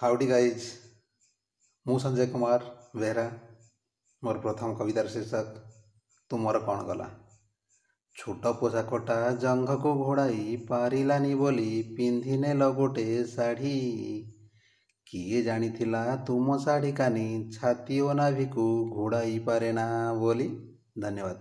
howdy guys ମୁଁ ସଞ୍ଜୟ କୁମାର ବେହେରା ମୋର ପ୍ରଥମ କବିତାର ଶୀର୍ଷକ ତୁମର କ'ଣ ଗଲା ଛୋଟ ପୋଷାକଟା ଜଙ୍ଘକୁ ଘୋଡ଼ାଇ ପାରିଲାନି ବୋଲି ପିନ୍ଧିନେଲ ଗୋଟେ ଶାଢ଼ୀ କିଏ ଜାଣିଥିଲା ତୁମ ଶାଢ଼ୀ କାନି ଛାତି ଓ ନାଭିକୁ ଘୋଡ଼ାଇ ପାରେ ନା ବୋଲି ଧନ୍ୟବାଦ